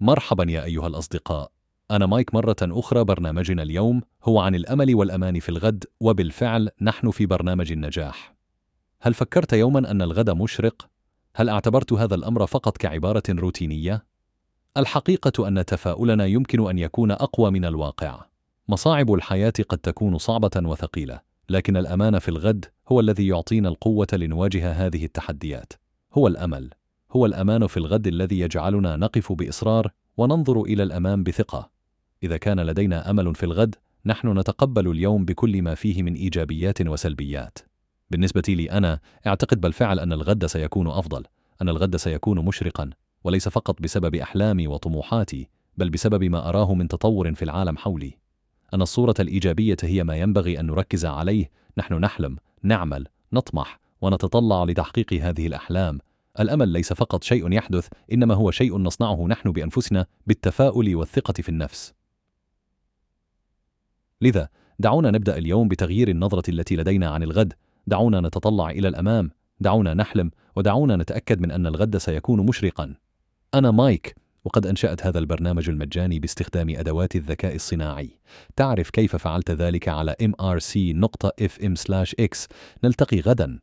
مرحبا يا أيها الأصدقاء. أنا مايك مرة أخرى برنامجنا اليوم هو عن الأمل والأمان في الغد وبالفعل نحن في برنامج النجاح. هل فكرت يوما أن الغد مشرق؟ هل اعتبرت هذا الأمر فقط كعبارة روتينية؟ الحقيقة أن تفاؤلنا يمكن أن يكون أقوى من الواقع. مصاعب الحياة قد تكون صعبة وثقيلة لكن الأمان في الغد هو الذي يعطينا القوة لنواجه هذه التحديات. هو الأمل. هو الأمان في الغد الذي يجعلنا نقف بإصرار وننظر إلى الأمام بثقة. إذا كان لدينا أمل في الغد نحن نتقبل اليوم بكل ما فيه من إيجابيات وسلبيات. بالنسبة لي أنا أعتقد بالفعل أن الغد سيكون أفضل. أن الغد سيكون مشرقا وليس فقط بسبب أحلامي وطموحاتي بل بسبب ما أراه من تطور في العالم حولي. أن الصورة الإيجابية هي ما ينبغي أن نركز عليه نحن نحلم نعمل نطمح ونتطلع لتحقيق هذه الأحلام الأمل ليس فقط شيء يحدث إنما هو شيء نصنعه نحن بأنفسنا بالتفاؤل والثقة في النفس. لذا دعونا نبدأ اليوم بتغيير النظرة التي لدينا عن الغد. دعونا نتطلع إلى الأمام. دعونا نحلم. ودعونا نتأكد من أن الغد سيكون مشرقا. أنا مايك وقد أنشأت هذا البرنامج المجاني باستخدام أدوات الذكاء الصناعي. تعرف كيف فعلت ذلك على mrc.fm/x نلتقي غدا.